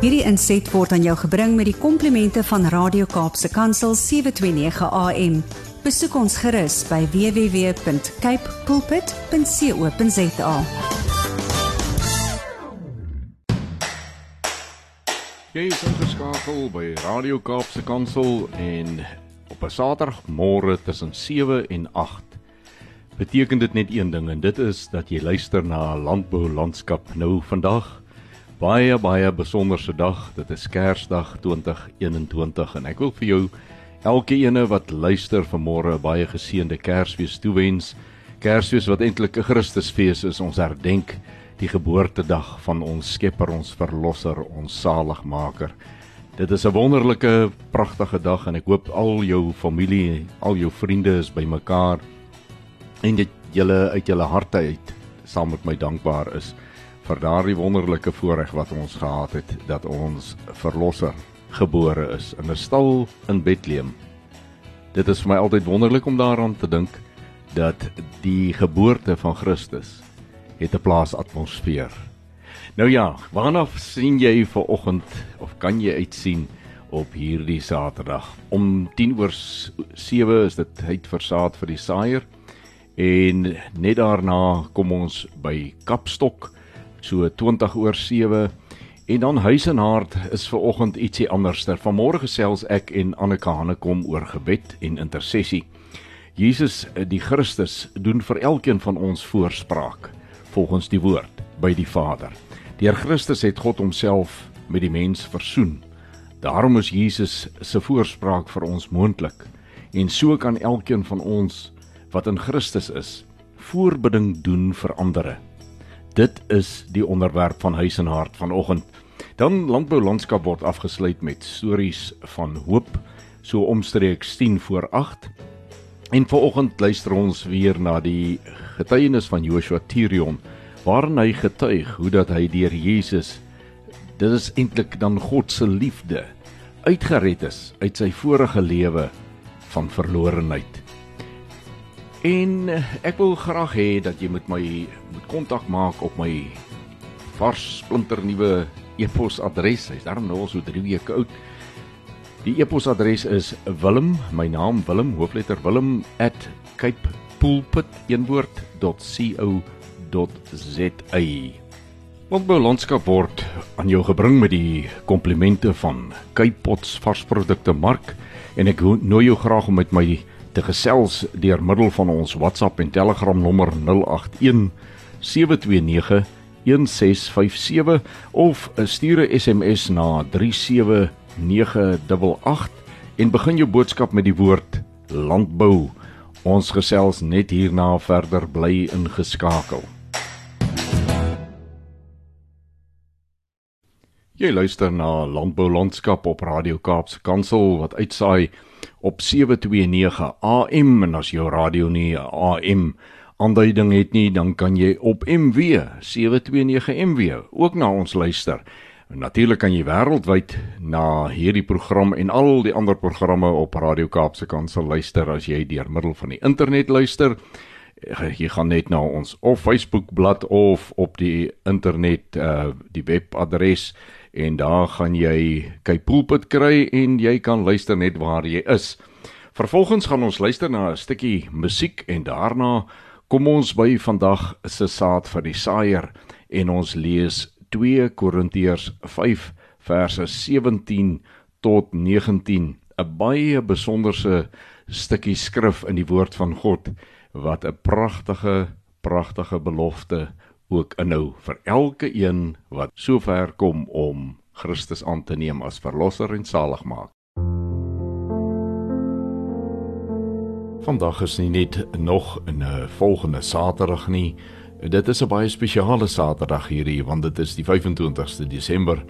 Hierdie inset word aan jou gebring met die komplimente van Radio Kaapse Kansel 729 AM. Besoek ons gerus by www.cape pulpit.co.za. Jy is ingeskakel by Radio Kaapse Kansel en op 'n Saterdagmôre tussen 7 en 8 beteken dit net een ding en dit is dat jy luister na landbou landskap nou vandag baie baie besonderse dag. Dit is Kersdag 2021 en ek wil vir jou elke ene wat luister vanmôre baie geseënde Kersfees toewens. Kersfees wat eintlik 'n Christusfees is ons herdenk die geboortedag van ons Skepper ons verlosser ons saligmaker Dit is 'n wonderlike, pragtige dag en ek hoop al jou familie, al jou vriende is bymekaar en dit julle uit julle harte uit saam met my dankbaar is vir daardie wonderlike voorreg wat ons gehad het dat ons verlosser gebore is in 'n stal in Bethlehem. Dit is vir my altyd wonderlik om daaraan te dink dat die geboorte van Christus het 'n plaas atmosfeer. Nou ja, waarna sien jy vir oggend of kan jy uitsien op hierdie Saterdag? Om 10 oor 7 is dit tyd vir saad vir die saaier en net daarna kom ons by Kapstok so 20 oor 7 en dan huis en hart is ver oggend ietsie anderster. Vanmôre gesels ek en Annika Hanekom oor gebed en intersessie. Jesus die Christus doen vir elkeen van ons voorspraak volgens die woord by die Vader. Deur Christus het God homself met die mens versoen. Daarom is Jesus se voorspraak vir ons moontlik en so kan elkeen van ons wat in Christus is voorbidding doen vir ander. Dit is die onderwerp van huis en hart vanoggend. Dan landbou landskap word afgesluit met stories van hoop so omstreeks 10 voor 8. En vanoggend luister ons weer na die getuienis van Joshua Tirion waarin hy getuig hoe dat hy deur Jesus dit is eintlik dan God se liefde uitgered is uit sy vorige lewe van verlorenheid. En eh, ek wil graag hê dat jy met my moet kontak maak op my vars splinter nuwe e-posadres. Hy's daarom nou al so 3 weke oud. Die e-posadres is Willem, my naam Willem, hoofletter Willem @capepulpit.co.za. Landbou landskap word aan jou gebring met die komplimente van Cape Pots varsprodukte mark en ek nooi jou graag om met my te gesels deur middel van ons WhatsApp en Telegram nommer 081 729 1657 of stuur 'n SMS na 37988 en begin jou boodskap met die woord landbou. Ons gesels net hierna verder bly ingeskakel. Jy luister na Landbou Landskap op Radio Kaapse Kansel wat uitsaai op 729 AM en as jou radio nie AM aanduiding het nie, dan kan jy op MW 729 MW ook na ons luister. Natuurlik kan jy wêreldwyd na hierdie program en al die ander programme op Radio Kaapse Kansel luister as jy deur middel van die internet luister. Jy gaan net na ons of Facebook bladsy of op die internet uh die webadres en daar gaan jy kyk pulpit kry en jy kan luister net waar jy is. Vervolgens gaan ons luister na 'n stukkie musiek en daarna kom ons by vandag se saad vir die saaier en ons lees 2 Korintiërs 5 verse 17 tot 19 'n baie besonderse stukkie skrif in die woord van God wat 'n pragtige pragtige belofte ook inhou vir elke een wat sover kom om Christus aan te neem as verlosser en saligmaker. Vandag is nie net nog 'n volgende Saterdag nie. Dit is 'n baie spesiale Saterdag hierdie want dit is die 25ste Desember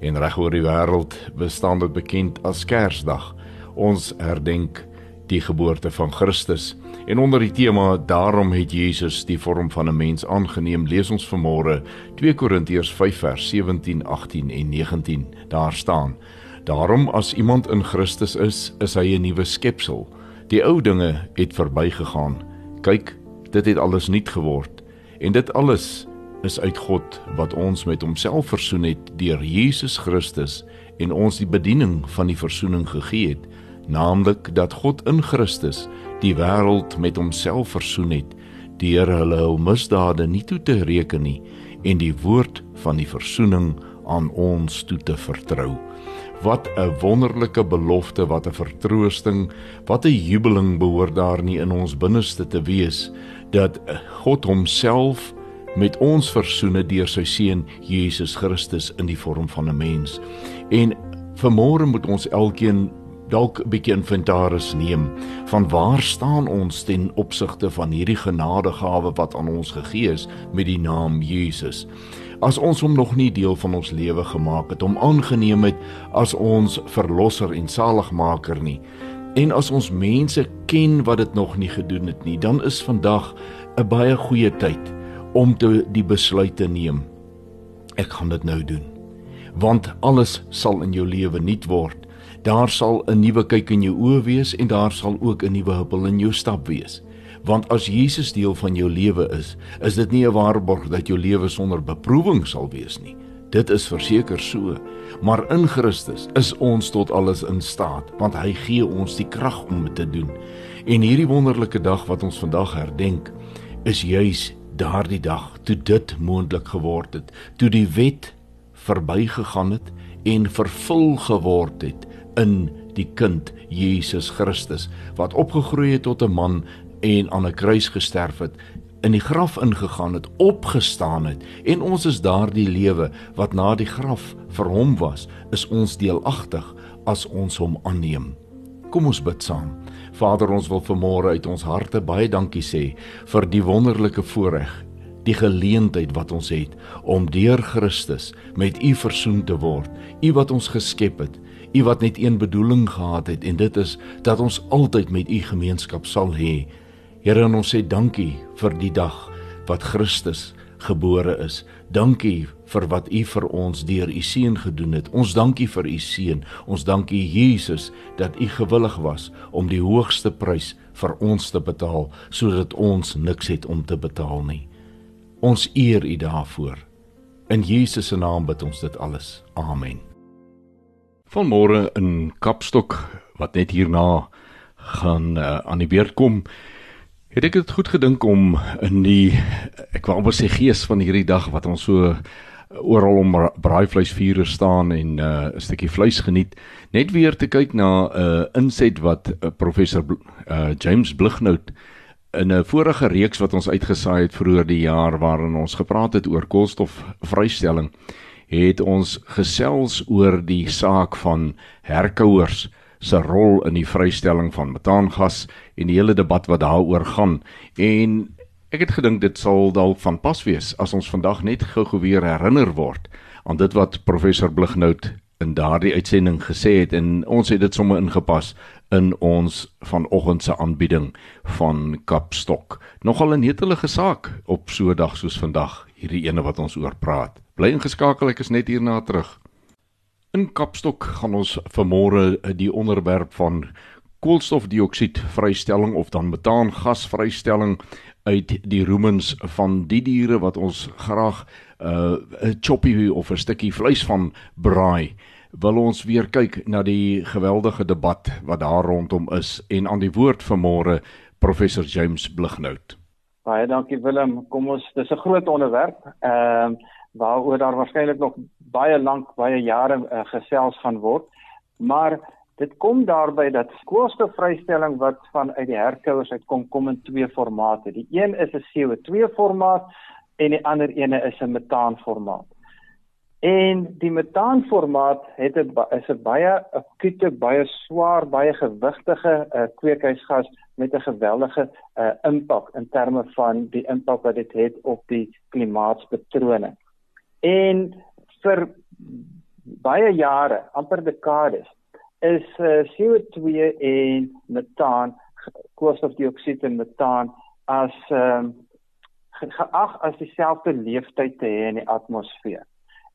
en reg oor die wêreld bestaan dit bekend as Kersdag. Ons herdenk die geboorte van Christus. En onder die tema daarom het Jesus die vorm van 'n mens aangeneem, lees ons vanmôre 2 Korintiërs 5 vers 17, 18 en 19. Daar staan: Daarom as iemand in Christus is, is hy 'n nuwe skepsel. Die ou dinge het verbygegaan. Kyk, dit het alles nuut geword. En dit alles is uit God wat ons met homself versoen het deur Jesus Christus en ons die bediening van die versoening gegee het, naamlik dat God in Christus die wêreld met homself versoen het deur hulle hul misdade nie toe te reken nie en die woord van die versoening aan ons toe te vertrou. Wat 'n wonderlike belofte, wat 'n vertroosting, wat 'n jubeling behoort daar nie in ons binneste te wees dat God homself met ons versoene deur sy seun Jesus Christus in die vorm van 'n mens. En vanmôre moet ons elkeen dalk 'n bietjie inventaris neem van waar staan ons ten opsigte van hierdie genadegawe wat aan ons gegee is met die naam Jesus. As ons hom nog nie deel van ons lewe gemaak het, hom aangeneem het as ons verlosser en saligmaker nie. En as ons mense ken wat dit nog nie gedoen het nie, dan is vandag 'n baie goeie tyd om te die besluit te neem. Ek gaan dit nou doen. Want alles sal in jou lewe nuut word. Daar sal 'n nuwe kyk in jou oë wees en daar sal ook 'n nuwe huppel in jou stap wees. Want as Jesus deel van jou lewe is, is dit nie 'n waarborg dat jou lewe sonder beproewing sal wees nie. Dit is verseker so, maar in Christus is ons tot alles in staat, want hy gee ons die krag om dit te doen. En hierdie wonderlike dag wat ons vandag herdenk, is juis daardie dag toe dit moontlik geword het, toe die wet verbygegaan het en vervul geword het in die kind Jesus Christus wat opgegroei het tot 'n man en aan 'n kruis gesterf het in die graf ingegaan het opgestaan het. En ons is daardie lewe wat na die graf vir hom was is ons deelagtig as ons hom aanneem. Kom ons bid saam. Vader, ons wil vanmôre uit ons harte baie dankie sê vir die wonderlike voorreg, die geleentheid wat ons het om deur Christus met U versoen te word. U wat ons geskep het, U wat net een bedoeling gehad het en dit is dat ons altyd met U gemeenskap sal hê. Here, ons sê dankie vir die dag wat Christus gebore is. Dankie vir wat U vir ons deur U seun gedoen het. Ons dankie vir U seun. Ons dankie Jesus dat U gewillig was om die hoogste prys vir ons te betaal sodat ons niks het om te betaal nie. Ons eer U daarvoor. In Jesus se naam bid ons dit alles. Amen. Vanmôre in Kapstok wat net hierna gaan uh, aan die beurt kom Het ek dit goed gedink om in die ek wou amper sê gees van hierdie dag wat ons so oral om braaivleisvuur staan en uh, 'n stukkie vleis geniet, net weer te kyk na 'n uh, inset wat uh, professor uh, James Blighnout in 'n vorige reeks wat ons uitgesaai het vroeër die jaar waarin ons gepraat het oor koolstofvrystelling, het ons gesels oor die saak van herkouers se rol in die vrystelling van metaangas en die hele debat wat daaroor gaan. En ek het gedink dit sal dalk van pas wees as ons vandag net gou-gou weer herinner word aan dit wat professor Blighnout in daardie uitsending gesê het en ons het dit sommer ingepas in ons vanoggend se aanbieding van Kapstok. Nogal 'n netelige saak op so 'n dag soos vandag, hierdie ene wat ons oor praat. Bly ingeskakel, ek is net hierna terug. In Kapstok gaan ons vanmôre eh, die onderwerp van koolstofdioksied vrystelling of dan metaangas vrystelling uit die roemens van die diere wat ons graag eh, 'n uh, choppy of 'n stukkie vleis van braai wil ons weer kyk na die geweldige debat wat daar rondom is en aan die woord vanmôre professor James Blighnout. Baie dankie Willem. Kom ons dis 'n groot onderwerp. Ehm uh, waaroor daar waarskynlik nog baie lank, baie jare uh, gesels gaan word. Maar dit kom daarby dat koolstofvrystelling wat vanuit die herkouers uitkom kom in twee formate. Die een is 'n CO2 formaat en die ander ene is 'n metaan formaat. En die metaan formaat het 'n is 'n baie akute, baie swaar, baie gewigtige uh, kweekhuisgas met 'n geweldige uh, impak in terme van die impak wat dit het op die klimaatspatrone. En vir baie jare, amper dekades, is uh, eh, CO2 en metaan, koolstofdioksied en metaan as ehm um, geag as dieselfde leeftyd te hê in die atmosfeer.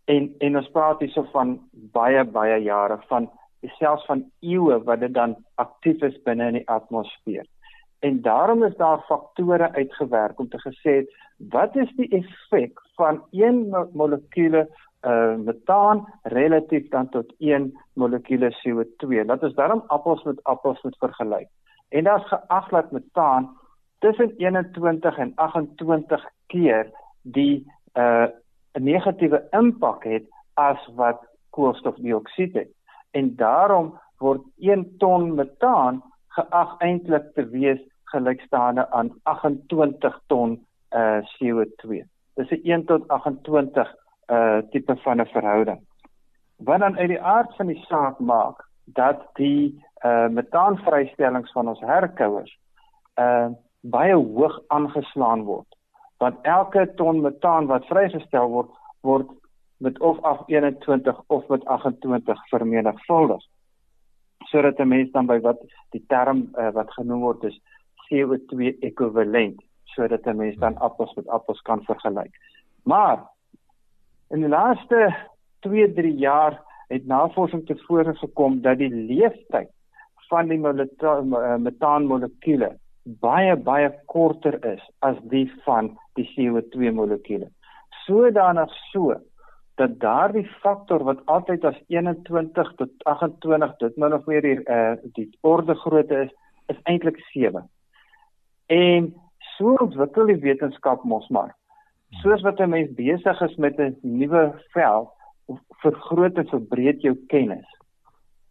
En en ons praat hierso van baie baie jare van selfs van eeue wat dit dan aktief is binne in die atmosfeer. En daarom is daar faktore uitgewerk om te gesê wat is die effek van een molekuule uh metaan relatief dan tot 1 molekuule CO2. Dat is daarom appels met appels moet vergelyk. En daar's geag dat metaan tussen 21 en 28 keer die uh 'n negatiewe impak het as wat koolstofdioksied het. En daarom word 1 ton metaan geag eintlik te wees gelykstaande aan 28 ton uh CO2. Dis 'n 1 tot 28 uh tipe van 'n verhouding. Wat dan uit die aard van die saak maak dat die uh metaanvrystellings van ons herkouers uh baie hoog aangeslaan word. Want elke ton metaan wat vrygestel word, word met of af 21 of met 28 vermenigvuldig. Sodat 'n mens dan by wat die term uh, wat genoem word is CO2 ekwivalent, sodat 'n mens dan appels met appels kan vergelyk. Maar In die laaste 2-3 jaar het navorsing tevore gekom dat die leeftyd van die eh, metaanmolekuule baie baie korter is as die van die CO2 molekuule. Sodanig so dat daardie faktor wat altyd as 21 tot 28 dit min of meer hier uh die orde grootte is, is eintlik 7. En so ontwikkel die wetenskap mos maar soos wat 'n mens besig is met 'n nuwe veld vergroot en verbreek jou kennis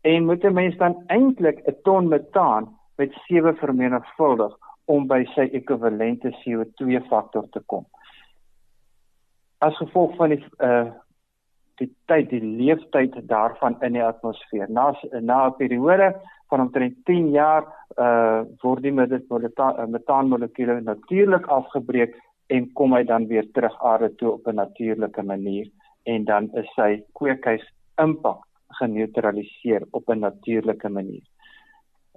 en moet 'n mens dan eintlik 'n ton metaan met 7 vermenigvuldig om by sy ekwivalente CO2 faktor te kom as gevolg van die uh die tyd die leeftyd daarvan in die atmosfeer na na 'n periode van omtrent 10 jaar uh word die metaanmolekuule natuurlik afgebreek en kom hy dan weer terug aarde toe op 'n natuurlike manier en dan is sy kweekhuis impak geneutraliseer op 'n natuurlike manier.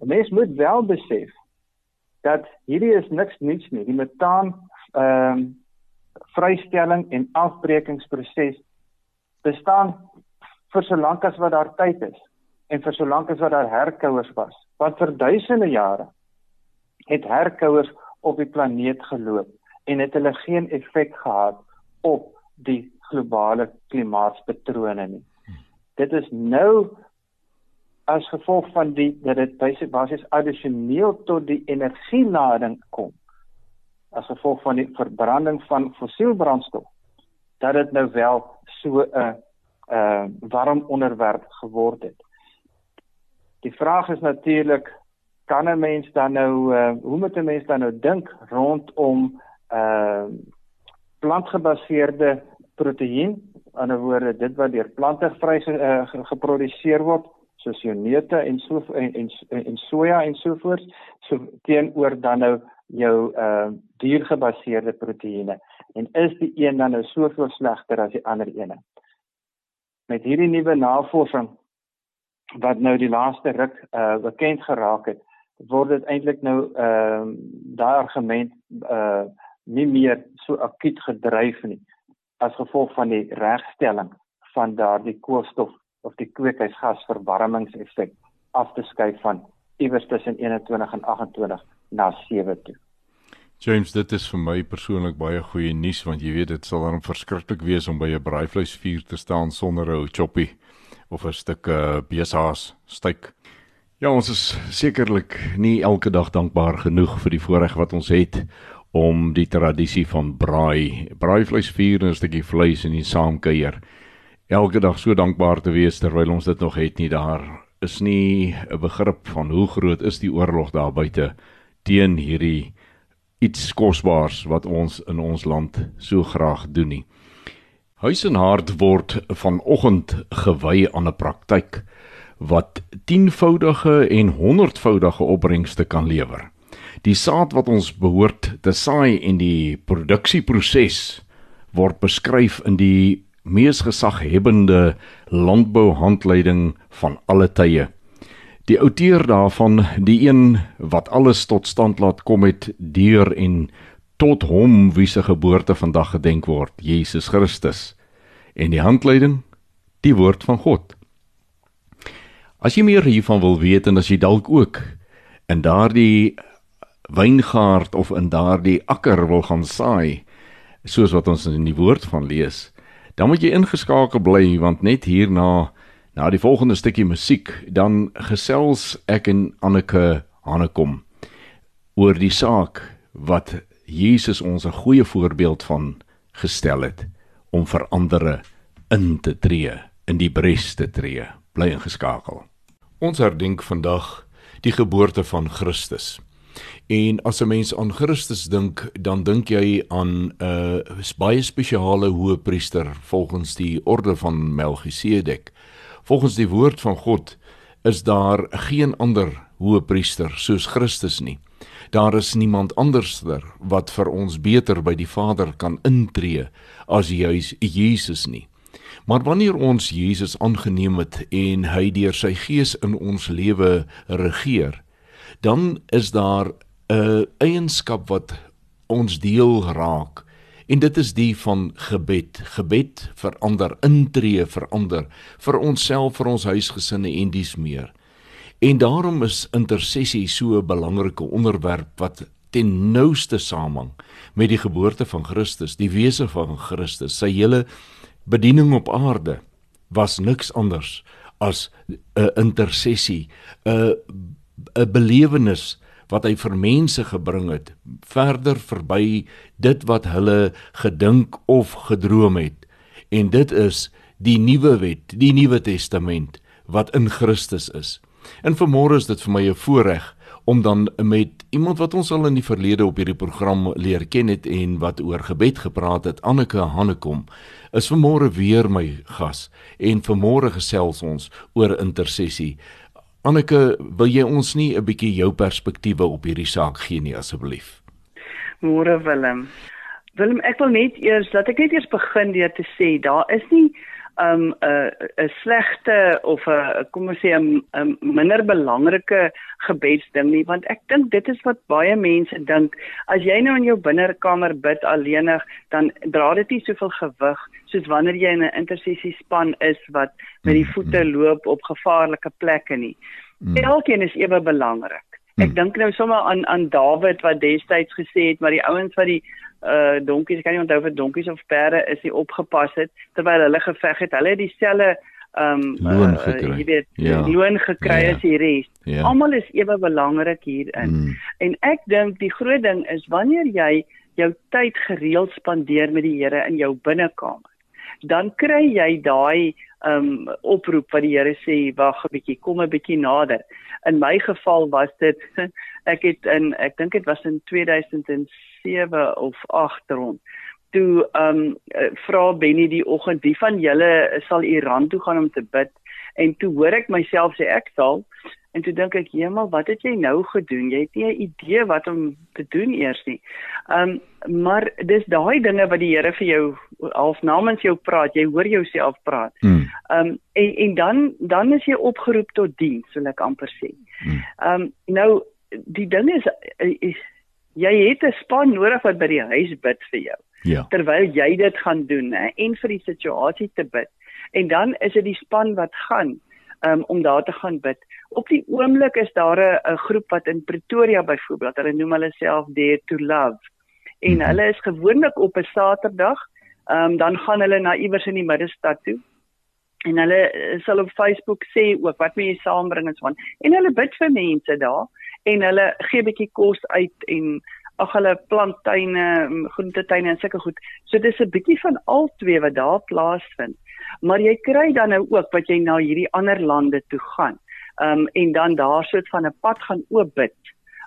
'n Mens moet wel besef dat hierdie is niks niets nie. Die metaan ehm um, vrystelling en afbrekingsproses bestaan vir so lank as wat daar tyd is en vir so lank as wat daar herkouers was. Want vir duisende jare het herkouers op die planeet geloop en het hulle geen effek gehad op die globale klimaatspatrone nie. Dit is nou as gevolg van die dat dit basies addisioneel tot die energielading kom as gevolg van die verbranding van fossielbrandstof dat dit nou wel so 'n uh, uh warm onderwerp geword het. Die vraag is natuurlik kan 'n mens dan nou uh, hoe moet 'n mens dan nou dink rondom uh plantgebaseerde proteïen, aan die ander woorde dit wat deur plante vry uh, geproduseer word, soos neute en so en en, en soja en so voort, so teenoor dan nou jou uh diergebaseerde proteïene. En is die een dan nou soveel slegter as die ander ene? Met hierdie nuwe navorsing wat nou die laaste ruk uh bekend geraak het, word dit eintlik nou ehm uh, daai argument uh nie meer so akuut gedryf nie as gevolg van die regstelling van daardie koolstof of die kweekhuisgasverwarmingseffek af te skei van iewers tussen 21 en 28 na 7 toe. James, dit is vir my persoonlik baie goeie nuus want jy weet dit sal dan verskriklik wees om by 'n braaivleisvuur te staan sonder 'n choppy of 'n stuk uh, beeshaas steak. Ja, ons is sekerlik nie elke dag dankbaar genoeg vir die voorreg wat ons het om die tradisie van braai, braaivleis vier en 'n stukkie vleis in die saamkuier. Elke dag so dankbaar te wees terwyl ons dit nog het nie daar is nie 'n begrip van hoe groot is die oorlog daar buite teen hierdie iets kosbaars wat ons in ons land so graag doen nie. Huis en hart word vanoggend gewy aan 'n praktyk wat tienvoudige en honderdvoudige opbrengste kan lewer. Die saad wat ons behoort te saai en die produksieproses word beskryf in die mees gesaghebende landbouhandleiding van alle tye. Die outeur daarvan, die een wat alles tot stand laat kom het deur en tot hom wie se geboorte vandag gedenk word, Jesus Christus. En die handleiding, die woord van God. As jy meer hiervan wil weet en as jy dalk ook in daardie wyngaard of in daardie akker wil gaan saai, soos wat ons in die woord van lees, dan moet jy ingeskakel bly want net hierna na die volgende stukkie musiek dan gesels ek en Anneke Hanekom oor die saak wat Jesus ons 'n goeie voorbeeld van gestel het om vir ander in te tree, in die bres te tree. Bly ingeskakel. Ons herdenk vandag die geboorte van Christus. En as 'n mens aan Christus dink, dan dink jy aan 'n uh, baie spesiale hoëpriester volgens die orde van Melchisedek. Volgens die woord van God is daar geen ander hoëpriester soos Christus nie. Daar is niemand anderster wat vir ons beter by die Vader kan intree as juis Jesus nie. Maar wanneer ons Jesus aangeneem het en hy deur sy gees in ons lewe regeer, dan is daar 'n eienskap wat ons deel raak en dit is die van gebed. Gebed verander, intree verander vir onsself, vir ons huisgesinne en dies meer. En daarom is intersessie so 'n belangrike onderwerp wat ten nouste samehang met die geboorte van Christus, die wese van Christus, sy hele bediening op aarde was niks anders as 'n intersessie, 'n 'n belewenis wat hy vir mense gebring het, verder verby dit wat hulle gedink of gedroom het. En dit is die nuwe wet, die nuwe testament wat in Christus is. En vanmôre is dit vir my 'n voorreg om dan met iemand wat ons al in die verlede op hierdie program leer ken het en wat oor gebed gepraat het, Anneke Hannekom, is vanmôre weer my gas en vanmôre gesels ons oor intersessie. Anneke, wil jy ons nie 'n bietjie jou perspektiewe op hierdie saak gee nie asseblief? Môre Willem. Willem, ek wil net eers dat ek net eers begin deur te sê daar is nie um 'n uh, 'n slegte of 'n kom ons sê 'n minder belangrike gebedsding nie want ek dink dit is wat baie mense dink as jy nou in jou binnerkamer bid alleenig dan dra dit nie soveel gewig soos wanneer jy in 'n intersessie span is wat met die voete mm. loop op gevaarlike plekke nie mm. elkeen is ewe belangrik ek mm. dink nou sommer aan aan Dawid wat destyds gesê het maar die ouens wat die uh donkies, ek kan nie onthou of donkies of perde is nie opgepas het terwyl hulle geveg het. Hulle het dieselfde um loon uh, gekry. jy weet, ja. loon gekry ja. as die res. Ja. Almal is ewe belangrik hierin. Mm. En ek dink die groot ding is wanneer jy jou tyd gereeld spandeer met die Here in jou binnekamer, dan kry jy daai um oproep wat die Here sê, wag 'n bietjie, kom 'n bietjie nader. In my geval was dit ek het in ek dink dit was in 2000 7 of 8 rond. Toe ehm um, vra Benny die oggend, "Wie van julle sal Iran toe gaan om te bid?" En toe hoor ek myself sê ek sal. En toe dink ek, "Hemel, wat het jy nou gedoen? Jy het nie 'n idee wat om te doen eers nie." Ehm um, maar dis daai dinge wat die Here vir jou half namens jou praat. Jy hoor jouself praat. Hmm. Ehm um, en en dan dan is jy opgeroep tot diens, wil ek amper sê. Hmm. Ehm um, nou die ding is, is jy het 'n span nodig wat by die huis bid vir jou. Ja. Terwyl jy dit gaan doen, hè, en vir die situasie te bid. En dan is dit die span wat gaan um, om daar te gaan bid. Op die oomblik is daar 'n groep wat in Pretoria byvoorbeeld, hulle noem hulle self Dare to Love. En mm hulle is gewoonlik op 'n Saterdag, um, dan gaan hulle na iewers in die middestad toe. En hulle eh, sal op Facebook sê ook wat moet jy saambring en so aan. En hulle bid vir mense daar en hulle gee bietjie kos uit en ag hulle planttuine, groentetuine en sulke goed. So dis 'n bietjie van al twee wat daar plaasvind. Maar jy kry dan nou ook wat jy na hierdie ander lande toe gaan. Um en dan daar soort van 'n pad gaan oop bid.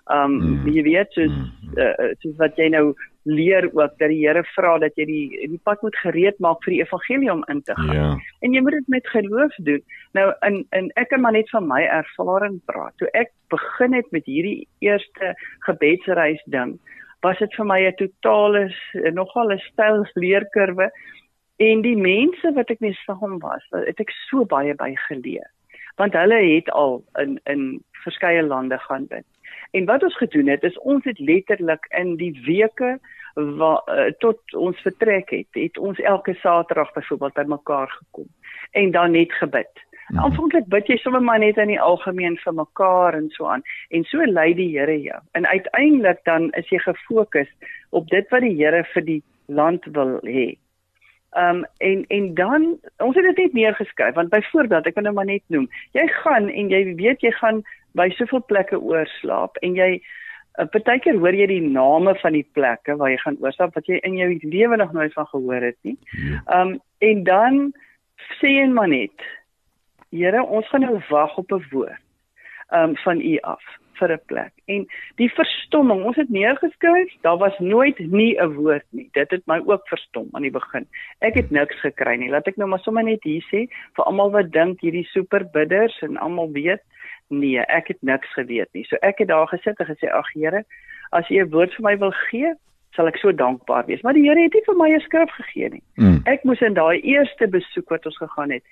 Um mm. jy weet soos mm. uh, soos wat jy nou leer ook dat die Here vra dat jy die die pad moet gereed maak vir die evangelie om in te gaan. Ja. En jy moet dit met geloof doen. Nou in in ek kan maar net van my ervaring praat. Toe ek begin het met hierdie eerste gebedsreis ding, was dit vir my 'n totale nogal 'n styl leerkurwe en die mense wat ek mee saam was, het ek so baie by geleer. Want hulle het al in in verskeie lande gaan bid. En wat ons gedoen het is ons het letterlik in die weke wat uh, tot ons vertrek het, het ons elke Saterdag byvoorbeeld bymekaar gekom en dan net gebid. Mm. Aanvanklik bid jy sommer maar net in die algemeen vir mekaar en so aan en so lei die Here jou. En uiteindelik dan is jy gefokus op dit wat die Here vir die land wil hê. Ehm um, en en dan ons het dit net neergeskryf want byvoorbeeld ek kan nou maar net noem. Jy gaan en jy weet jy gaan by soveel plekke oorslaap en jy uh, partykeer hoor jy die name van die plekke waar jy gaan oorslaap wat jy in jou lewe nog nooit van gehoor het nie. Ja. Ehm um, en dan sê jy maar net Here, ons gaan nou wag op 'n woord ehm um, van U af vir 'n plek. En die verstomming, ons het neergeskryf, daar was nooit nie 'n woord nie. Dit het my ook verstom aan die begin. Ek het niks gekry nie. Laat ek nou maar sommer net hier sê vir almal wat dink hierdie superbidders en almal weet, nee, ek het niks geweet nie. So ek het daar gesit en gesê, "Ag Here, as U 'n woord vir my wil gee, sal ek so dankbaar wees." Maar die Here het nie vir my 'n skrif gegee nie. Mm. Ek moes in daai eerste besoek wat ons gegaan het,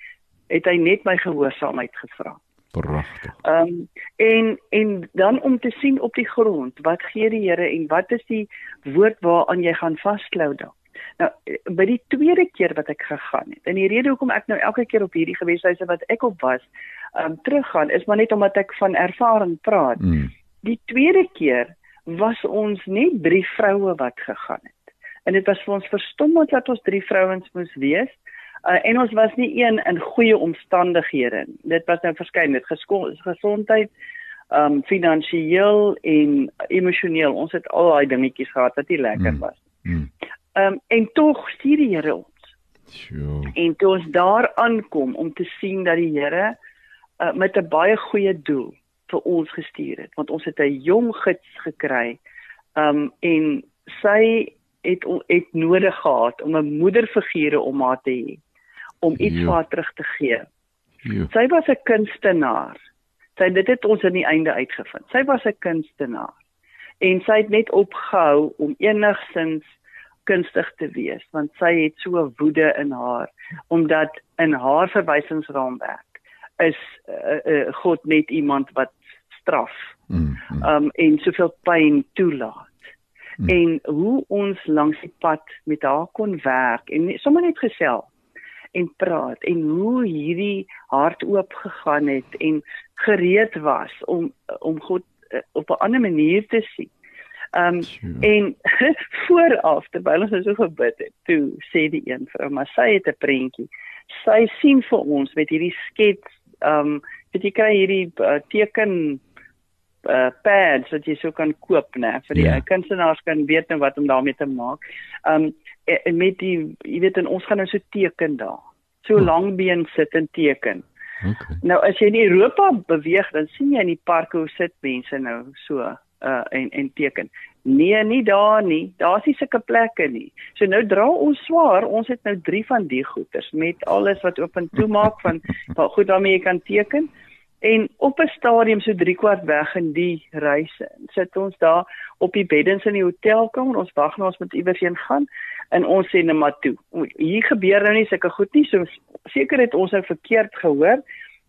het hy net my gehoorsaamheid gevra. Pragtig. Ehm um, en en dan om te sien op die grond, wat gee die Here en wat is die woord waaraan jy gaan vasklou dan? Nou by die tweede keer wat ek gegaan het. En die rede hoekom ek nou elke keer op hierdie geweshuise wat ek op was, um, teruggaan is maar net omdat ek van ervaring praat. Mm. Die tweede keer was ons net drie vroue wat gegaan het. En dit was vir ons verstommend dat ons drie vrouens moes wees. Uh, en ons was nie een in goeie omstandighede. Dit was nou verskeidenheid gesondheid, ehm um, finansiëel en emosioneel. Ons het al daai dingetjies gehad wat nie lekker mm. was. Mm. Ehm um, en tog stuur die Here ons. Sure. En toe ons daar aankom om te sien dat die Here uh, met 'n baie goeie doel vir ons gestuur het, want ons het 'n jong gids gekry. Um, en sy het het nodig gehad om 'n moederfiguur om haar te hê om iets jo. vir haar terug te gee. Jo. Sy was 'n kunstenaar. Sy dit het ons aan die einde uitgevind. Sy was 'n kunstenaar. En sy het net opgehou om enigsins kunstig te wees want sy het so woede in haar omdat in haar verwysingsraamwerk is uh, uh, God net iemand wat straf. Mm, mm. Um en soveel pyn toelaat. Mm. En hoe ons langs die pad met haar kon werk en sommer net gesels en praat en hoe hierdie hart oop gegaan het en gereed was om om God uh, op 'n ander manier te sien. Um sure. en vooraf terwyl ons so gebid het, toe sê die een vrou, maar sy het 'n prentjie. Sy sien vir ons met hierdie skets, um weet jy kry hierdie uh, teken uh, pads wat jy so kan koop nê vir die yeah. Ja. kunstenaars kan weet nou wat om daarmee te maak. Um en met die jy weet en ons gaan nou so teken daar. So oh. langbeen sit en teken. Okay. Nou as jy in Europa beweeg, dan sien jy in die parke hoe sit mense nou so uh en en teken. Nee, nie daar nie. Daar's nie sulke plekke nie. So nou dra ons swaar. Ons het nou 3 van die goeters met alles wat oop en toe maak van wat goed daarmee jy kan teken. En op 'n stadium so 3 kwart weg in die reise sit ons daar op die beddens in die hotelkamer. Ons wag nou ons moet iewers heen gaan en ons sê net maar toe. Hier gebeur nou nie sulke goed nie. So seker het ons nou verkeerd gehoor.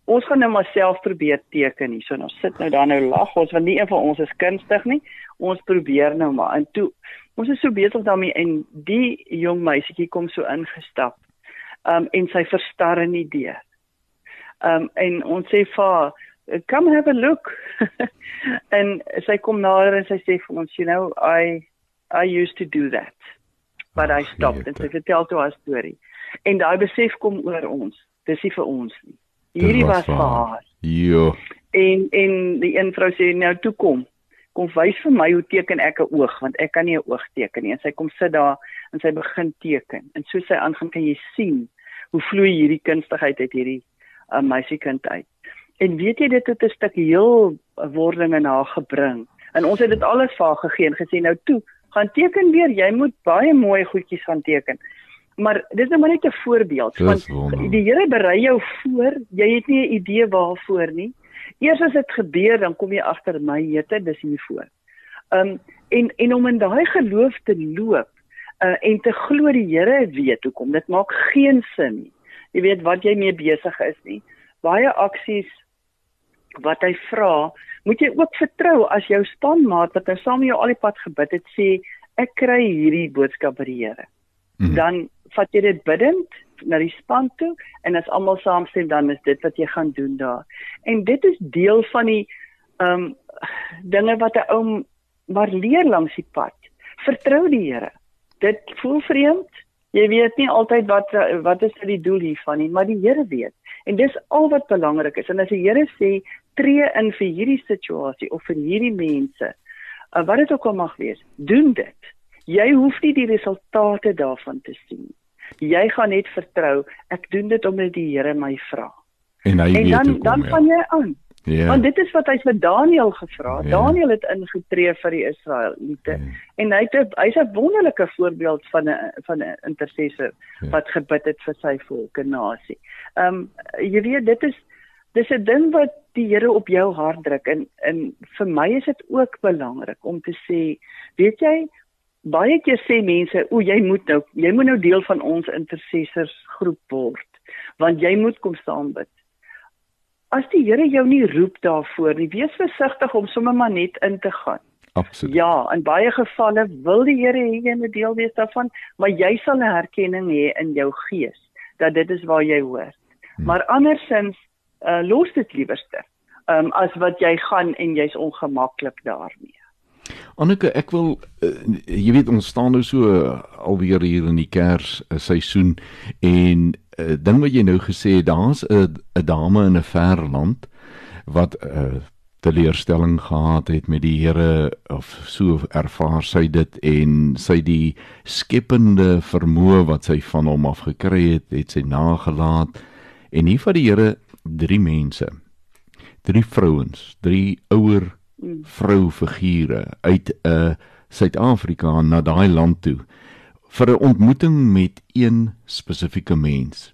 Ons gaan nou maar self probeer teken hier. So nou sit nou daar nou lag ons want nie een van ons is kunstig nie. Ons probeer nou maar. En toe ons is so besig daarmee en die jong meisietjie kom so ingestap. Um en sy verstar in die deur. Um en ons sê vir come have a look. en sy kom nader en sy sê vir ons, you know, I I used to do that but hy stop en sy vertel toe haar storie. En daai besef kom oor ons. Dis nie vir ons nie. Hierdie was vir haar. Jo. En en die een vrou sê nou toe kom. Kom wys vir my hoe teken ek 'n oog want ek kan nie 'n oog teken nie. En sy kom sit daar en sy begin teken. En so sy aangaan kan jy sien hoe vloei hierdie kunstigheid uit hierdie uh, meisiekind uit. En weet jy dit het 'n stuk heel wording in haar gebring. En ons het dit alles vir haar gegee en gesê nou toe gaan teken weer. Jy moet baie mooi goedjies gaan teken. Maar dis nou maar net 'n voorbeeld want die Here berei jou voor. Jy het nie 'n idee waarvoor nie. Eers as dit gebeur, dan kom jy agter my hete, dis hier voor. Um en en om in daai geloof te loop uh en te glo die Here weet hoekom. Dit maak geen sin nie. Jy weet wat jy mee besig is nie. Baie aksies wat hy vra, moet jy ook vertrou as jou spanmaat wat nou saam met jou al die pad gebid het sê ek kry hierdie boodskap by die Here. Mm. Dan vat jy dit bidend na die span toe en as almal saamstem dan is dit wat jy gaan doen daar. En dit is deel van die ehm um, dinge wat 'n ou maar leer langs die pad. Vertrou die Here. Dit voel vreemd. Jy weet nie altyd wat wat is die doel hiervan nie, maar die Here weet. En dis al wat belangrik is. En as die Here sê tree in vir hierdie situasie of vir hierdie mense, uh, wat dit ook al mag wees, doen dit. Jy hoef nie die resultate daarvan te sien. Jy gaan net vertrou, ek doen dit omdat die Here my vra. En hy en weet dan hoe kom dan ja. gaan jy aan. Ja. Want dit is wat hy vir Daniël gevra het. Ja. Daniël het ingetree vir die Israeliete. Ja. En hy het hy's 'n wonderlike voorbeeld van 'n van 'n intercessor Ja. wat gebid het vir sy volk en nasie. Ehm um, jy weet dit is dis 'n ding wat die Here op jou hart druk en en vir my is dit ook belangrik om te sê, weet jy, baie keer sê mense, "O, jy moet nou jy moet nou deel van ons intercessorsgroep word, want jy moet kom saam bid." As die Here jou nie roep daarvoor nie, wees versigtig om sommer maar net in te gaan. Absoluut. Ja, in baie gevalle wil die Here hê jy moet deel wees daarvan, maar jy sal 'n herkenning hê in jou gees dat dit is waar jy hoort. Hmm. Maar andersins uh, los dit liewerste. Ehm um, as wat jy gaan en jy's ongemaklik daarmee. Anneke, ek wil uh, jy weet ons staan nou so uh, alweer hier in die Kers uh, seisoen en 'n uh, ding wat jy nou gesê het, daar's 'n 'n dame in 'n ver land wat 'n uh, teleurstelling gehad het met die Here of so ervaar sy dit en sy die skepende vermoë wat sy van hom af gekry het, het sy nagelaat en hier van die Here drie mense drie vrouens, drie ouer Mm. vroufigure uit 'n uh, Suid-Afrika na daai land toe vir 'n ontmoeting met een spesifieke mens.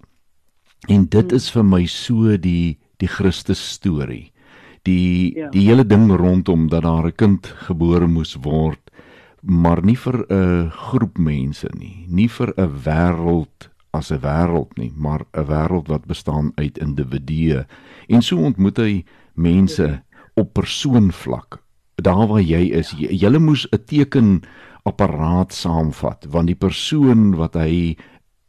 En dit is vir my so die die Christus storie. Die Ja. die hele ding rondom dat daar 'n kind gebore moes word, maar nie vir 'n groep mense nie, nie vir 'n wêreld as 'n wêreld nie, maar 'n wêreld wat bestaan uit individue. En so ontmoet hy mense op persoonvlak. Daar waar jy is, jy, jy moes 'n teken apparaat saamvat want die persoon wat hy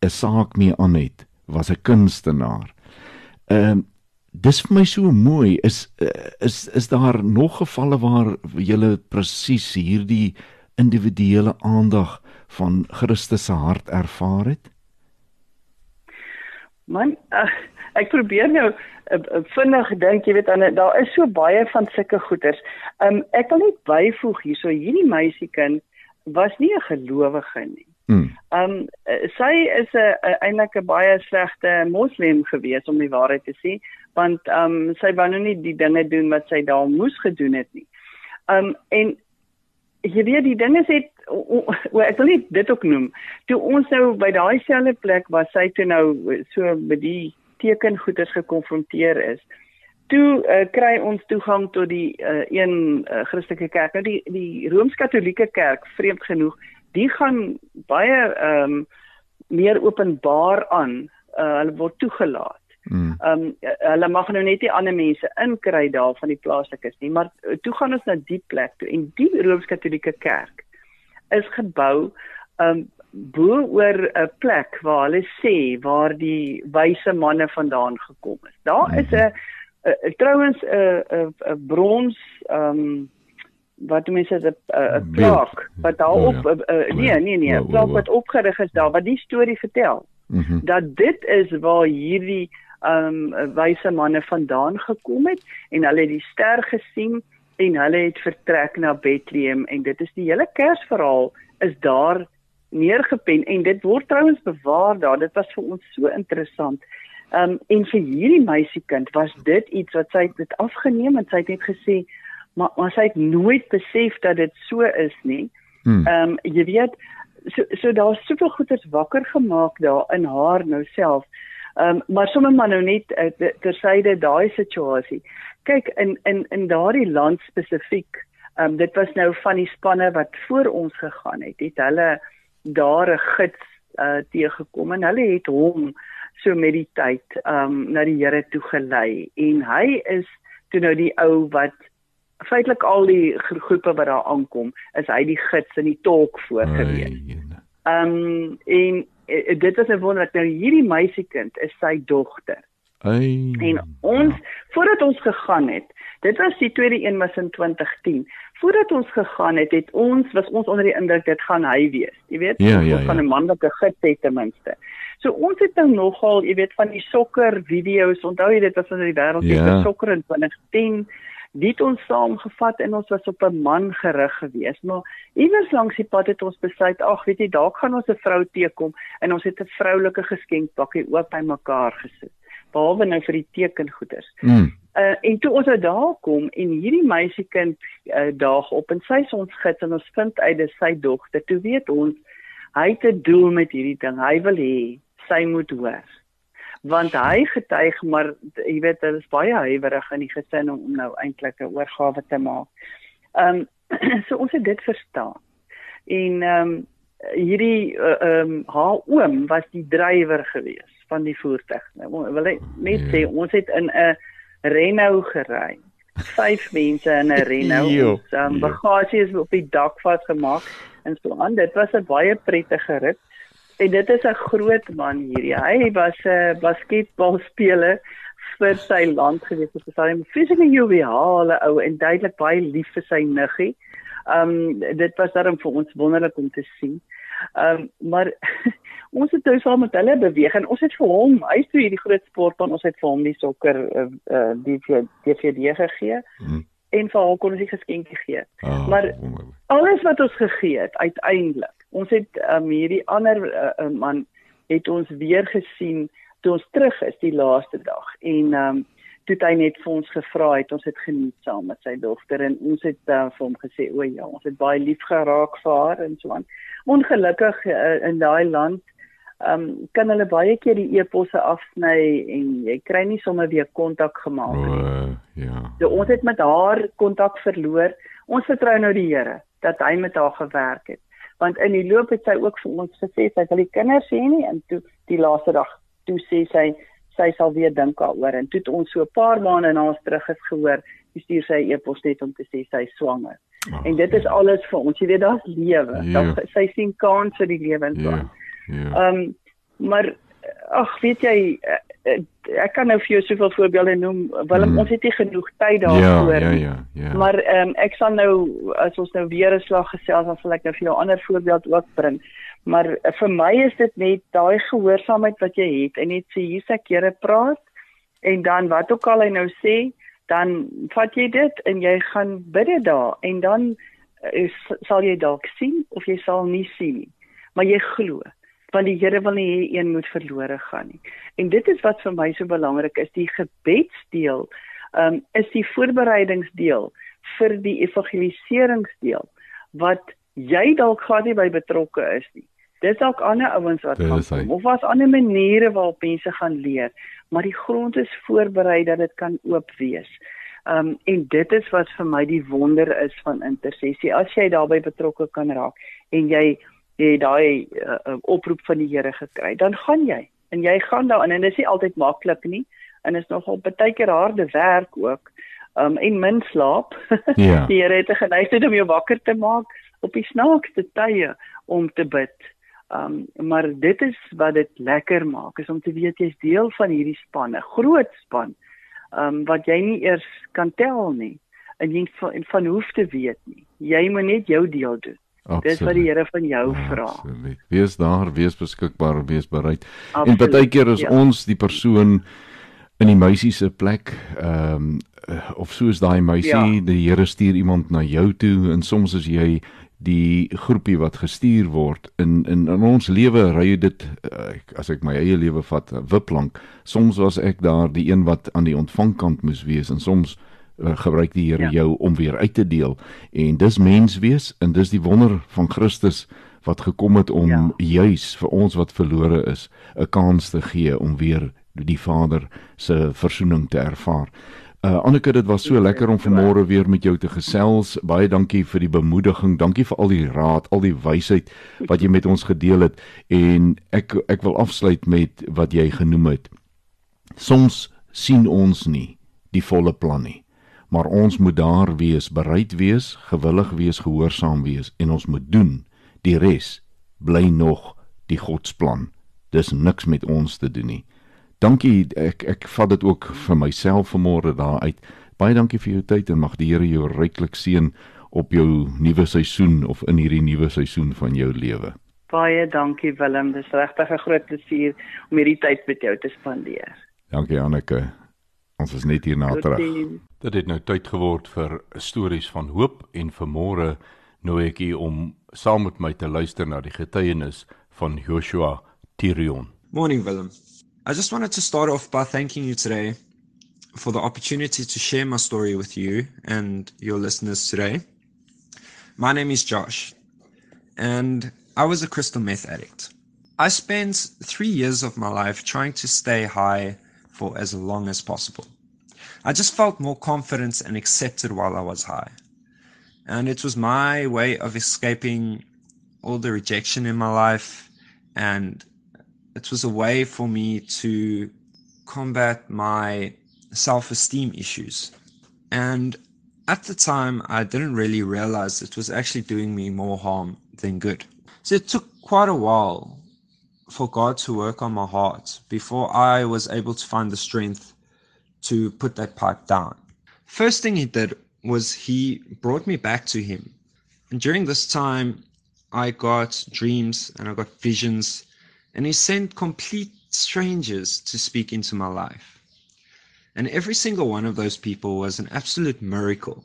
'n saak mee aan het, was 'n kunstenaar. Ehm uh, dis vir my so mooi is uh, is is daar nog gevalle waar jy presies hierdie individuele aandag van Christus se hart ervaar het? Man, uh, ek probeer nou vinnig dink, jy weet, aan daar is so baie van sulke goeters. Um ek wil net byvoeg hierso, hierdie meisiekind was nie 'n gelowige nie. Mm. Um sy is 'n eintlik 'n baie slegte moslim gewees om die waarheid te sê, want um sy wou nou nie die dinge doen wat sy daar moes gedoen het nie. Um en jy weet die dinge sê o, o, ek wil net dit ook noem. Toe ons nou by daai selfde plek was sy toe nou so met die tekengoeders gekonfronteer is. Toe uh, kry ons toegang tot die uh, een uh, Christelike kerk. Nou die die Rooms-Katolieke kerk, vreemd genoeg, die gaan baie ehm um, meer openbaar aan. Uh, hulle word toegelaat. Mm. Ehm um, hulle mag nou net nie ander mense inkry daar van die plaaslikes nie, maar toe gaan ons na die plek toe en die Rooms-Katolieke kerk is gebou ehm um, bo oor 'n plek waar hulle sê waar die wyse manne vandaan gekom het. Daar is 'n trouens 'n 'n brons ehm um, wat mense dit 'n plaak wat daarop Ja, uh, uh, nee nee nee, Ja, 'n plaak ja, wat opgerig is daar wat die storie vertel. Mm -hmm. dat dit is waar hierdie ehm um, wyse manne vandaan gekom het en hulle het die ster gesien en hulle het vertrek na Bethlehem en dit is die hele Kersverhaal is daar neergepen en dit word trouens bewaar daar. Dit was vir ons so interessant. Ehm um, en vir hierdie meisiekind was dit iets wat sy het dit afgeneem en sy het net gesê maar maar sy het nooit besef dat dit so is nie. Mm. Ehm um, jy weet so so daar's soveel goeders wakker gemaak daar in haar nou self. Ehm um, maar sommer maar nou net uh, tersyde daai situasie. Kyk in in in daardie land spesifiek. Ehm um, dit was nou van die spanne wat voor ons gegaan het. Het hulle daar 'n gids uh teëgekom en hulle het hom so met die tyd um, na die Here toe gelei en hy is toe nou die ou wat feitelik al die gro groepe wat daar aankom, is hy die gids en die tolk voor gewees. Um, en uh, dit is 'n wonderlik nou hierdie meisiekind is sy dogter. Ai. En ons ja. voordat ons gegaan het, dit was die tweede een was in 2010. Voordat ons gegaan het, het ons was ons onder die indruk dit gaan hy wees. Jy weet, ja, ons ja, ja. van 'n manlike gids het ten minste. So ons het nou nogal, jy weet, van die sokker video's, onthou jy dit was van die wêreld se Ja. sokker in 2010 dit ons saamgevat en ons was op 'n man gerig geweest maar iewers langs die pad het ons besluit ag weet jy dalk gaan ons 'n vrou teekom en ons het 'n vroulike geskenkpakkie oop by mekaar gesit behalwe nou vir die tekengoeders Mm. uh, en toe ons nou daar kom en hierdie meisiekind uh, daag op en sy is ons gids en ons vind uit dis sy dogter toe weet ons hy het 'n doel met hierdie ding hy wil hê sy moet hoor want hy getuig maar jy weet dit is baie huiwerig in die gesin om, om nou eintlik 'n oorgawe te maak. Um, so ons het dit verstaan. En ehm um, hierdie ehm um, haar oom was die drywer gewees van die voertuig. Nou wil ek net Ja. sê ons het in 'n Renault gery. Vyf mense in 'n Renault. Ons um, bagasie is op die dak vasgemaak en so aan. Dit was 'n baie prettige rit. En dit is 'n groot man hierdie. Hy was 'n basketbalspeler vir sy land gewees. Dit is 'n vreeslike joviale ou en duidelik baie lief vir sy niggie. Um dit was daarom vir ons wonderlik om te sien. Um maar ons het nou saam met hulle beweeg en ons het vir hom, hy is toe hierdie groot sportman, ons het vir hom die sokker uh, uh, die DVD gegee Mm. en vir haar kon ons die geskenkie gee. Ah, Maar-. Alles wat ons gegee het uiteindelik. Ons het um, hierdie ander uh, uh, man het ons weer gesien toe ons terug is die laaste dag en ehm um, toe hy net vir ons gevra het ons het geniet saam met sy dogter en ons het uh, vir hom gesê o ja ons het baie lief geraak vir haar en so aan. Ongelukkig uh, in daai land ehm um, kan hulle baie keer die e-posse afsny en jy kry nie sommer weer kontak gemaak nie. O, ja. So ons het met haar kontak verloor. Ons vertrou nou die Here dat hy met haar gewerk het. Want in die loop het sy ook vir ons gesê sy wil die kinders hê nie en toe die laaste dag toe sê sy sy sal weer dink daaroor en toe het ons so 'n paar maande na ons terug is gehoor, stuur sy 'n e-pos net om te sê sy is swanger. Oh, En dit is alles vir ons. Jy weet daar's lewe. Ja. Daar sy sien kans vir die lewe en so. Ja. aan. Ja. Ehm um, maar ag weet jy eh, eh, ek kan nou vir jou soveel voorbeelde noem. Willem, Mm. ons het nie genoeg tyd Ja, daarvoor ja, nie. ja, ja. Maar ehm um, ek sal nou as ons nou weer 'n slag gesels dan sal ek nou vir jou ander voorbeeld ook bring. Maar vir my is dit net daai gehoorsaamheid wat jy het en net sê hier's ek Here praat en dan wat ook al hy nou sê, dan vat jy dit en jy gaan bid dit daar en dan uh, sal jy dalk sien of jy sal nie sien nie. Maar jy glo want die Here wil nie hê een moet verlore gaan nie. En dit is wat vir my so belangrik is, die gebedsdeel, um, is die voorbereidingsdeel vir die evangeliseringsdeel wat jy dalk glad nie by betrokke is nie. Dis dalk ander ouens wat gaan kom of was ander maniere waarop mense gaan leer, maar die grond is voorberei dat dit kan oop wees. Um en dit is wat vir my die wonder is van intersessie. As jy daarbey betrokke kan raak en jy jy daai uh, uh, oproep van die Here gekry, dan gaan jy en jy gaan daarin en dit is nie altyd maklik nie en is nogal baie keer harde werk ook. Um en min slaap. Ja. die Here het 'n geneigtheid om jou wakker te maak op die snaakste tye om te bid. Um maar dit is wat dit lekker maak is om te weet jy's deel van hierdie span, 'n groot span. Um wat jy nie eers kan tel nie en jy van, van hoef te weet nie. Jy moet net jou deel doen. Dis wat die Here van jou vra. Absoluut. Wees daar, wees beskikbaar, wees bereid. En Absoluut, baie keer is ja. ons die persoon in die meisie se plek, ehm um, of soos daai meisie, Ja. die Here stuur iemand na jou toe en soms is jy die groepie wat gestuur word in in in ons lewe ry dit uh, as ek my eie lewe vat 'n wiplank soms was ek daar die een wat aan die ontvangkant moes wees en soms uh, gebruik die Here Ja. jou om weer uit te deel en dis mens wees en dis die wonder van Christus wat gekom het om Ja. juis vir ons wat verlore is 'n kans te gee om weer die Vader se verzoening te ervaar. Uh Anneke, dit was so lekker om vanmôre weer met jou te gesels. Baie dankie vir die bemoediging. Dankie vir al die raad, al die wysheid wat jy met ons gedeel het en ek ek wil afsluit met wat jy genoem het. Soms sien ons nie die volle plan nie. Maar ons moet daar wees, bereid wees, gewillig wees, gehoorsaam wees en ons moet doen. Die res bly nog die Godsplan dis niks met ons te doen nie. Dankie ek ek vat dit ook vir myself vanmôre daar uit. Baie dankie vir jou tyd en mag die Here jou ryklik seën op jou nuwe seisoen of in hierdie nuwe seisoen van jou lewe. Baie dankie Willem, dis regtig 'n groot plesier om hierdie tyd met jou te spandeer. Dankie Anneke. Ons is net hier na terug. Dit het nou tyd geword vir stories van hoop en vanmôre nooi ek u om saam met my te luister na die getuienis van Joshua Tirion. Morning Willem. I just wanted to start off by thanking you today for the opportunity to share my story with you and your listeners today. My name is Josh, and I was a crystal meth addict. I spent three years of my life trying to stay high for as long as possible. I just felt more confident and accepted while I was high. And it was my way of escaping all the rejection in my life. And it was a way for me to combat my self esteem issues. And at the time, I didn't really realize it was actually doing me more harm than good. So it took quite a while for God to work on my heart before I was able to find the strength to put that pipe down. First thing He did was He brought me back to Him. And during this time, I got dreams and I got visions, and He sent complete strangers to speak into my life. And every single one of those people was an absolute miracle,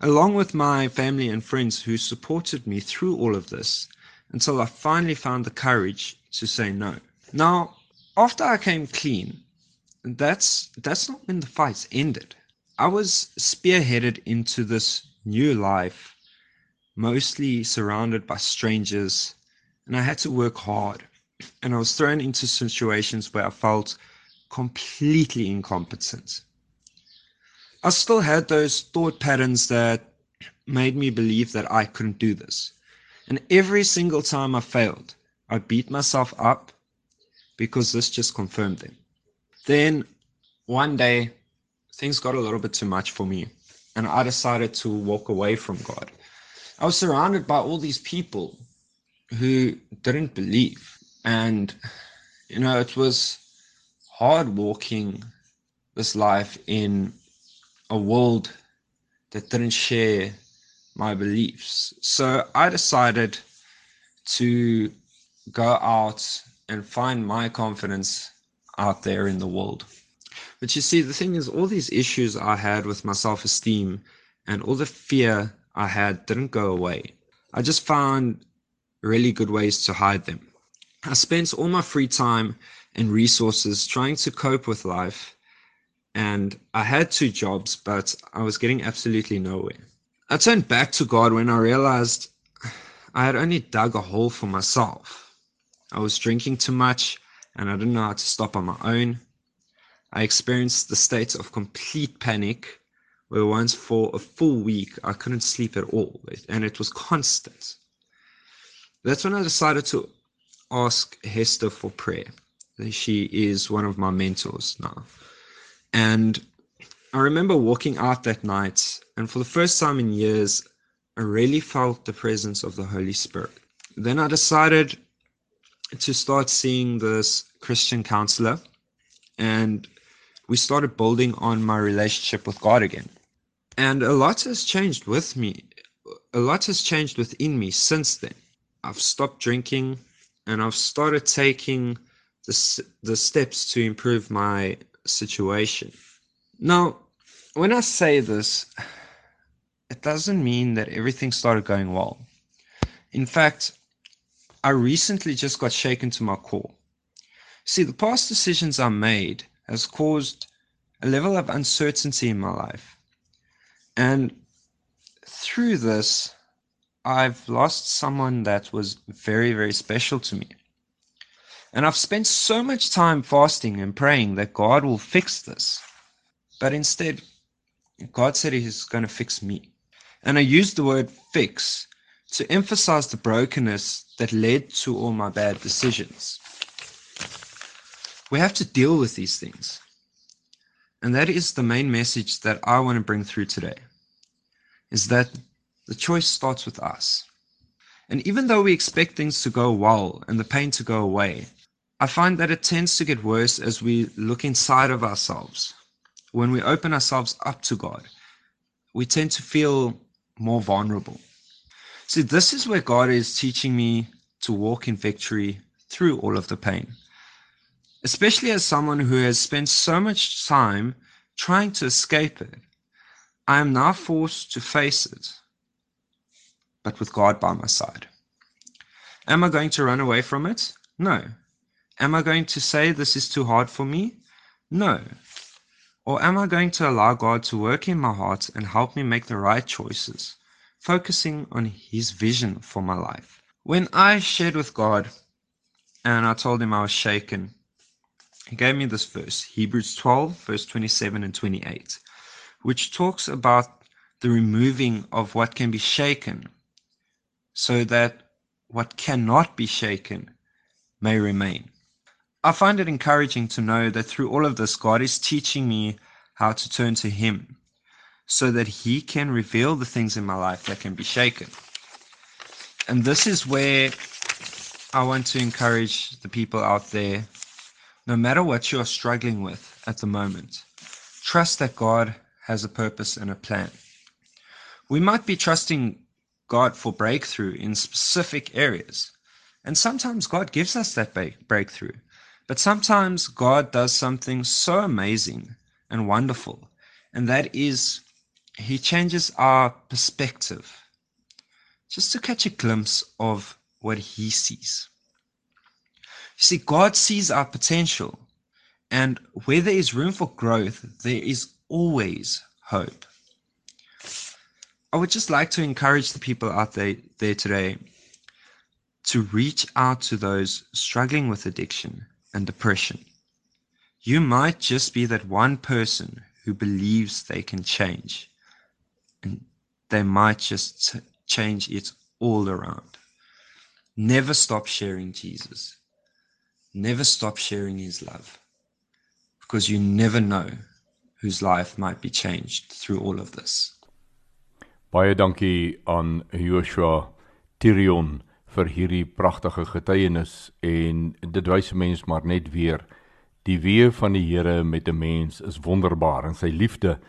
along with my family and friends who supported me through all of this until I finally found the courage to say no. Now, after I came clean, that's that's not when the fights ended. I was spearheaded into this new life, mostly surrounded by strangers, and I had to work hard. And I was thrown into situations where I felt completely incompetent. I still had those thought patterns that made me believe that I couldn't do this. And every single time I failed, I beat myself up because this just confirmed them. Then one day, things got a little bit too much for me, and I decided to walk away from God. I was surrounded by all these people who didn't believe, and you know, it was hard walking this life in a world that didn't share my beliefs. So I decided to go out and find my confidence out there in the world. But you see, the thing is, all these issues I had with my self esteem and all the fear I had didn't go away. I just found really good ways to hide them. I spent all my free time and resources trying to cope with life. And I had two jobs, but I was getting absolutely nowhere. I turned back to God when I realized I had only dug a hole for myself. I was drinking too much and I didn't know how to stop on my own. I experienced the state of complete panic where once for a full week I couldn't sleep at all and it was constant. That's when I decided to ask Hester for prayer. She is one of my mentors now. And I remember walking out that night, and for the first time in years, I really felt the presence of the Holy Spirit. Then I decided to start seeing this Christian counselor, and we started building on my relationship with God again. And a lot has changed with me. A lot has changed within me since then. I've stopped drinking and I've started taking the, the steps to improve my situation. Now, when I say this, it doesn't mean that everything started going well. In fact, I recently just got shaken to my core. See, the past decisions I made has caused a level of uncertainty in my life. And through this, I've lost someone that was very, very special to me. And I've spent so much time fasting and praying that God will fix this. But instead, God said He's going to fix me. And I used the word fix to emphasize the brokenness that led to all my bad decisions. We have to deal with these things. And that is the main message that I want to bring through today. Is that the choice starts with us. And even though we expect things to go well and the pain to go away, I find that it tends to get worse as we look inside of ourselves. When we open ourselves up to God, we tend to feel more vulnerable. See, this is where God is teaching me to walk in victory through all of the pain. Especially as someone who has spent so much time trying to escape it, I am now forced to face it, but with God by my side. Am I going to run away from it? No. Am I going to say this is too hard for me? No. Or am I going to allow God to work in my heart and help me make the right choices, focusing on His vision for my life? When I shared with God and I told Him I was shaken, He gave me this verse, Hebrews 12, verse 27 and 28, which talks about the removing of what can be shaken so that what cannot be shaken may remain. I find it encouraging to know that through all of this, God is teaching me how to turn to Him so that He can reveal the things in my life that can be shaken. And this is where I want to encourage the people out there no matter what you're struggling with at the moment, trust that God has a purpose and a plan. We might be trusting God for breakthrough in specific areas. And sometimes God gives us that breakthrough. But sometimes God does something so amazing and wonderful, and that is He changes our perspective just to catch a glimpse of what He sees. You see, God sees our potential, and where there is room for growth, there is always hope. I would just like to encourage the people out there, there today to reach out to those struggling with addiction and depression. You might just be that one person who believes they can change, and they might just change it all around. Never stop sharing Jesus. Never stop sharing his love because you never know whose life might be changed through all of this. Baie dankie aan Joshua Tirion vir hierdie pragtige getuienis en dit wys mens maar net weer die weë van die Here met 'n mens is wonderbaar en sy liefde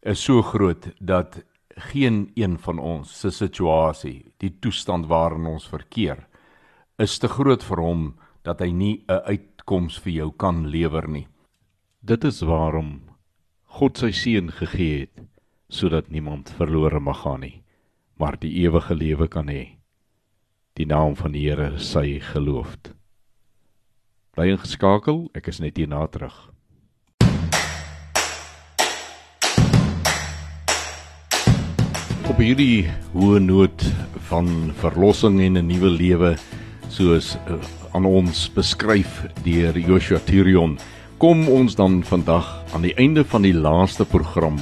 is so groot dat geen een van ons se situasie, die toestand waarin ons verkeer, is te groot vir hom dat hy nie 'n uitkoms vir jou kan lewer nie. Dit is waarom God sy seun gegee het sodat niemand verlore mag gaan nie, maar die ewige lewe kan hê die naam van die Here sy geloofd. Bly ingeskakel, ek is net hier na terug. Op hierdie hoë noot van verlossing en 'n nuwe lewe soos uh, aan ons beskryf deur Joshua Tirion, kom ons dan vandag aan die einde van die laaste program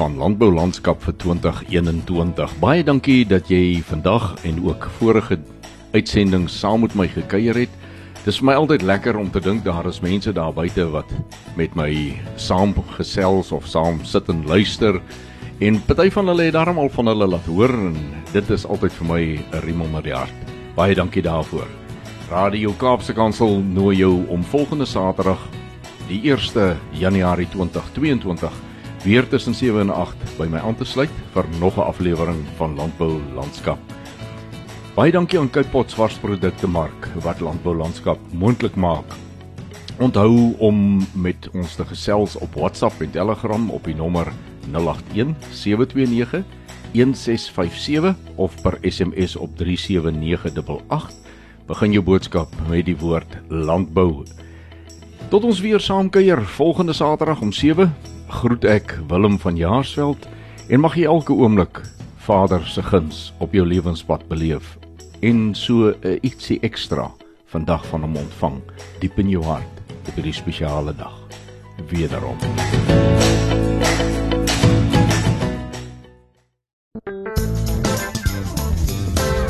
van Landbou Landskap vir 2021. Baie dankie dat jy vandag en ook vorige uitsendings saam met my gekuier het. Dis vir my altyd lekker om te dink daar is mense daar buite wat met my saam gesels of saam sit en luister. En party van hulle het darm al van hulle laat hoor en dit is altyd vir my 'n riem onder die hart. Baie dankie daarvoor. Radio Kaapse Kansel nooi jou om volgende Saterdag, die 1 Januarie 2022 weer tussen 7 en 8 by my aan te sluit vir nog 'n aflewering van Landbou Landskap. Baie dankie aan Kypots varsprodukte mark wat Landbou Landskap moontlik maak. Onthou om met ons te gesels op WhatsApp en Telegram op die nommer 081 729 1657 of per SMS op 37988. Begin jou boodskap met die woord landbou. Tot ons weer saam kuier volgende Saterdag om 7 groet ek Willem van Jaarsveld en mag jy elke oomblik Vader se guns op jou lewenspad beleef en so 'n uh, ietsie ekstra vandag van hom ontvang diep in jou hart op hierdie spesiale dag. Wederom.